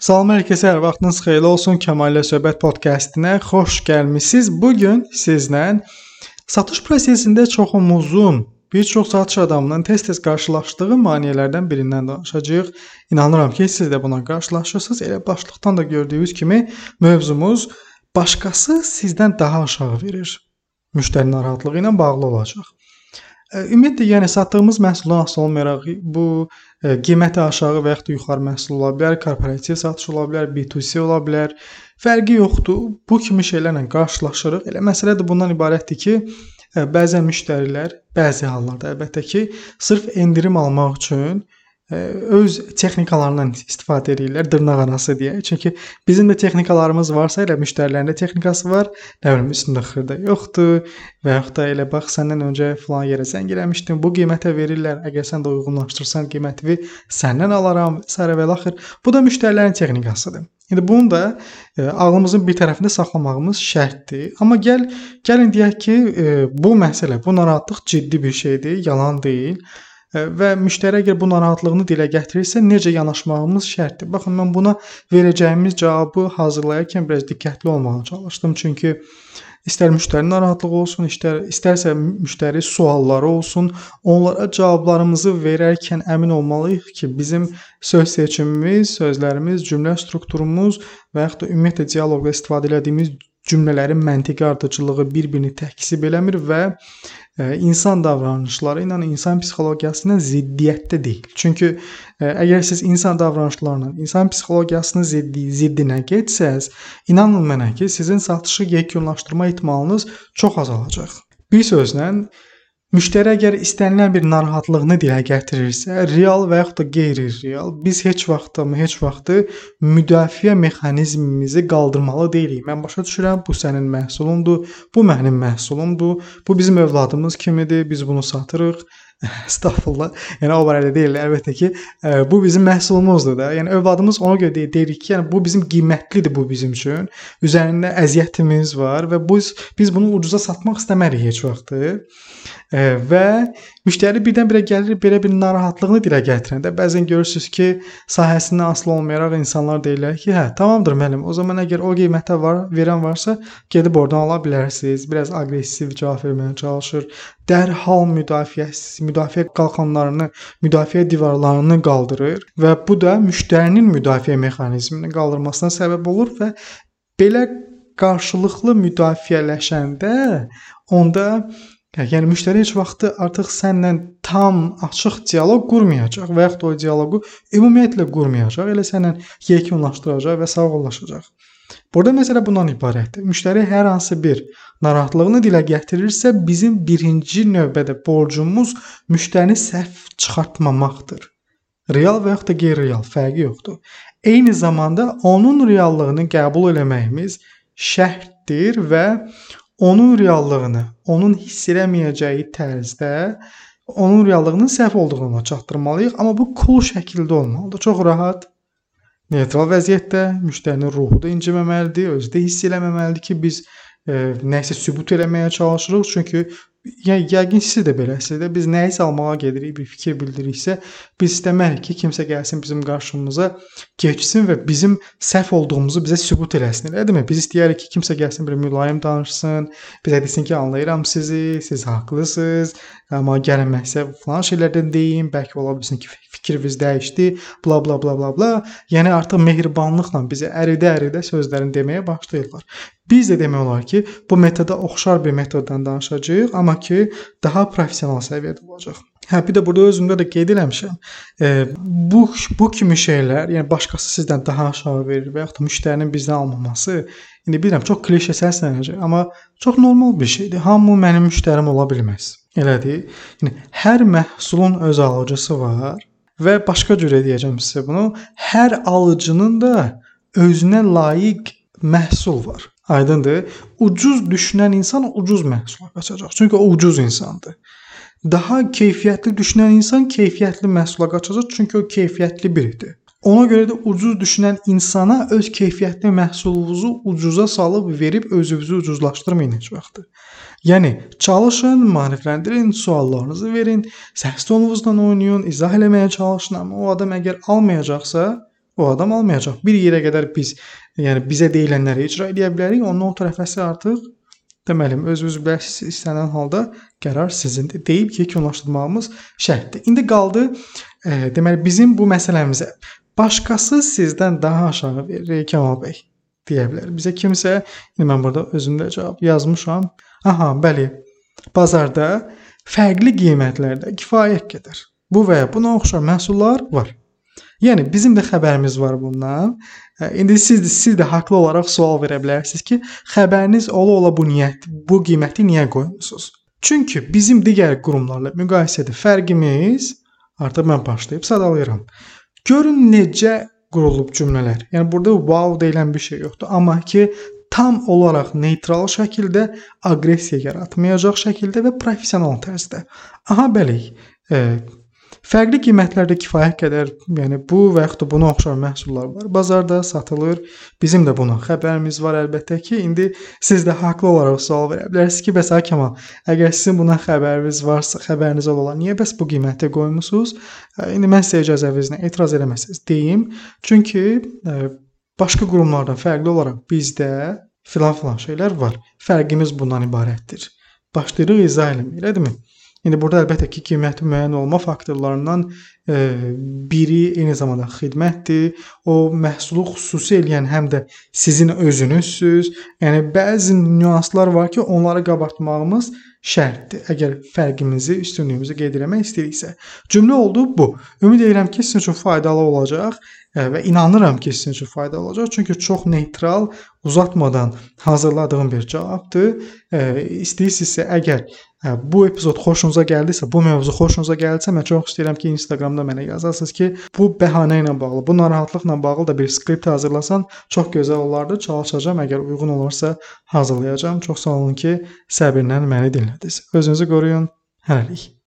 Salam hər kəsə, hər vaxtınız xeyirli olsun. Kəmal ilə söhbət podkastına xoş gəlmisiniz. Bu gün sizlə satış prosesində çoxumuzun bir çox satış adamının tez-tez qarşılaşdığı maneələrdən birindən danışacağıq. İnanıram ki, siz də buna qarşılaşırsınız. Elə başlıqdan da gördüyünüz kimi mövzumuz başqası sizdən daha aşağı verir. Müştəri narahatlığı ilə bağlı olacaq. Ümumiyyətlə, yəni satdığımız məhsuldan asılı olmayaraq bu qiyməti aşağı və yaxud da yuxarı məhsul ola bilər, korporativ satış ola bilər, B2C ola bilər. Fərqi yoxdur. Bu kimi şeylərlə qarşılaşırıq. Elə məsələ də bundan ibarətdir ki, bəzən müştərilər bəzi hallarda əlbəttə ki, sırf endirim almaq üçün öz texnikalarından istifadə edirlər, dırnaqarası deyə. Çünki bizim də texnikalarımız varsa, elə müştərilərin də texnikası var. Nə bilim, üstündə xırda yoxdur və yaxud da elə bax səndən öncə filan yerə zəng eləmişdim. Bu qiymətə verirlər. Əgər sən də uyğunlaşdırsan qiymətini səndən alaram. Sərə və axır. Bu da müştərilərin texnikasıdır. İndi bunu da e, ağlımızın bir tərəfində saxlamağımız şərtdir. Amma gəl gəlin deyək ki, e, bu məsələ, bu narahatlıq ciddi bir şeydir, yalan deyil və müştəri əgər bu narahatlığını dilə gətirirsə, necə yanaşmağımız şərtdir. Baxın, mən buna verəcəyimiz cavabı hazırlayarkən biraz diqqətli olmağa çalışdım. Çünki istər müştəri narahatlığı olsun, istər istərsə müştəri sualları olsun, onlara cavablarımızı verərkən əmin olmalıyıq ki, bizim söz seçimimiz, sözlərimiz, cümlə strukturumuz və yaxud da ümumiyyətlə dialoqda istifadə etdiyimiz cümlələrin məntiqi ardıcıllığı bir-birini təkzib eləmir və insan davranışları ilə insan psixologiyası ilə ziddiyyətdə deyil. Çünki əgər siz insan davranışlarla insan psixologiyasının ziddi ziddinə getsəz, inanın mənə ki, sizin satışı yekunlaşdırma ehtimalınız çox azalacaq. Bir sözlə Müştəri əgər istənilən bir narahatlığını dilə gətirirsə, real və yaxud da qeyri-real, biz heç vaxt da, heç vaxt müdafiə mexanizmimizi qaldırmalı deyilik. Mən başa düşürəm, bu sənin məhsulundur, bu mənim məhsulumdur, bu bizim övladımız kimidir, biz bunu satırıq. Estağfurullah. Yəni o barədə deyil, əlbəttə ki, ə, bu bizim məhsulumuzdur da. Yəni övladımız ona görə deyir, deyirik ki, yəni bu bizim qiymətlidir bu bizim üçün. Üzərində əziyyətimiz var və biz biz bunu ucuza satmaq istəmərik heç vaxt. Və müştəri birdən-birə gəlir belə bir narahatlığını dilə gətirəndə bəzən görürsüz ki, sahəsindən asılı olmayaraq insanlar deyirlər ki, hə, tamamdır müəllim. O zaman əgər o qiymətə var, verən varsa, gedib oradan ala bilərsiniz. Biraz aqressiv cavab verməyə çalışır. Dərhal müdafiəsi, müdafiə qalxanlarını, müdafiə divarlarını qaldırır və bu da müştərinin müdafiə mexanizmini qaldırmasına səbəb olur və belə qarşılıqlı müdafiələşəndə onda Yəni müştəri heç vaxt artıq sənlə tam açıq dialoq qurmayacaq və yaxud o dialoqu ümumiyyətlə qurmayacaq, elə sənlə yekunlaşdıracaq və sağollaşacaq. Burada məsələ bundan ibarətdir. Müştəri hər hansı bir narahatlığını dilə gətirirsə, bizim birinci növbədə borcumuz müştərini səhv çıxartmamaqdır. Real və yaxud da qeyri-real fərqi yoxdur. Eyni zamanda onun reallığını qəbul eləməyimiz şərtdir və onun reallığını, onun hiss eləməyəcəyi tərzdə onun reallığının səhv olduğunu ona çatdırmalıyıq, amma bu cool şəkildə olmalıdır. Çox rahat, neytral vəziyyətdə müştərinin ruhu da inciməməlidir, özü də hiss eləməməlidir ki, biz e, nəyisə sübut eləməyə çalışırıq. Çünki Yəni yəqin siz də beləsiniz də biz nəyisə almağa gedirik, bir fikir bildiriksə, biz istəmərik ki, kimsə gəlsin bizim qarşımıza, keçsin və bizim səhv olduğumuzu bizə sübut eləsin. Elədimi? Biz istəyirik ki, kimsə gəlsin, bir mülayim danışsın, bizə desin ki, anlayıram sizi, siz haqlısınız, amma gəlməsə falan şeylərdən deyin, bəlkə ola bilsin ki, fikriniz dəyişdi, bla bla bla bla bla. Yəni artıq mehribanlıqla bizə əridə-əridə sözlərini deməyə başlayırlar. Biz də demək olar ki, bu metoda oxşar bir metoddan danışacağıq, amma ki, daha professional səviyyədə olacaq. Hə, bir də burada özümdə də qeyd eləmişəm. E, bu bu kimi şeylər, yəni başqası sizdən daha aşağı verir və yaxud da müştərinin bizdən almaması, indi bilirəm çox klişe səslənəcək, amma çox normal bir şeydir. Hamı mənim müştərim ola bilməz. Elədir? Yəni hər məhsulun öz alıcısı var və başqa cürə deyəcəm sizə bunu. Hər alıcının da özünə layiq məhsul var. Aydındır? Ucuz düşünən insan ucuz məhsula qaçacaq. Çünki o ucuz insandır. Daha keyfiyyətli düşünən insan keyfiyyətli məhsula qaçacaq, çünki o keyfiyyətli biridir. Ona görə də ucuz düşünən insana öz keyfiyyətli məhsulunuzu ucuza salıb verib özünüzü ucuzlaşdırmayın heç vaxt. Yəni çalışın, maarifləndirin, suallarınızı verin, səs tonunuzla oynayın, izah eləməyə çalışın, amma o adam əgər almayacaqsa, o adam almayacaq. Bir yerə qədər biz, yəni bizə deyilənləri icra edə bilərik. Ondan o tərəfəsi artıq deməli özünüz bilərsiniz istənilən halda qərar sizindir. Deyib ki, yekunlaşdırmağımız şərtdir. İndi qaldı e, deməli bizim bu məsələmizə başqası sizdən daha aşağı verir Kəmal bəy deyə bilər. Bizə kimsə, indi mən burada özümdə cavab yazmışam. Aha, bəli. Bazarda fərqli qiymətlərdə kifayət qədər bu və ya buna oxşar məhsullar var. Yəni bizim də xəbərimiz var bundan. İndi siz də siz də haqlı olaraq sual verə bilərsiniz ki, xəbəriniz ola-ola bu niyyət, bu qiyməti niyə qoymusunuz? Çünki bizim digər qurumlarla müqayisədə fərqimiz artıq mən başlayıb sadalayıram. Görün necə qurulub cümlələr. Yəni burada wow deyilən bir şey yoxdur, amma ki tam olaraq neytral şəkildə aqressiya yaratmayacaq şəkildə və professional tərzdə. Aha bəli, e, Fərqli qiymətlərdə kifayət qədər, yəni bu və yaxud da buna oxşar məhsullar var. Bazarda satılır. Bizim də buna xəbərimiz var əlbəttə ki, indi siz də haqlı olaraq sual verə bilərsiniz ki, bəs Kəmal, əgər sizin buna xəbəriniz varsa, xəbəriniz ola, niyə bəs bu qiymətə qoymusunuz? İndi mən sizə icazəvinizlə etiraz eləməsəz deyim. Çünki başqa qurumlardan fərqli olaraq bizdə filan-filan şeylər var. Fərqimiz bundan ibarətdir. Başlayırıq izah eləməyə, elədirmi? İndi burada əlbəttə ki, qiymətin müəyyən olma faktorlarından e, biri eyni zamanda xidmətdir. O məhsulu xüsusi eləyən həm də sizin özünüzsüz. Yəni bəzi nüanslar var ki, onları qabartmağımız şərtdir. Əgər fərqimizi, üstünlüyümüzü qeyd etmək istəyiriksə. Cümlə oldu bu. Ümid edirəm ki, sizin üçün faydalı olacaq və inanıram ki, sizin üçün faydalı olacaq. Çünki çox neytral, uzatmadan hazırladığım bir cavabdır. İstəyirsinizsə əgər bu epizod xoşunuza gəldisə, bu mövzu xoşunuza gəldisə, mən çox istəyirəm ki, Instagramda mənə yazasınız ki, bu bəhanə ilə bağlı, bu narahatlıqla bağlı da bir skript hazırlasan çox gözəl olardı. Çalışacağam, əgər uyğun olarsa hazırlayacağam. Çox sağ olun ki, səbirlə məni dinlədiniz. Özünüzü qoruyun. Hələlik.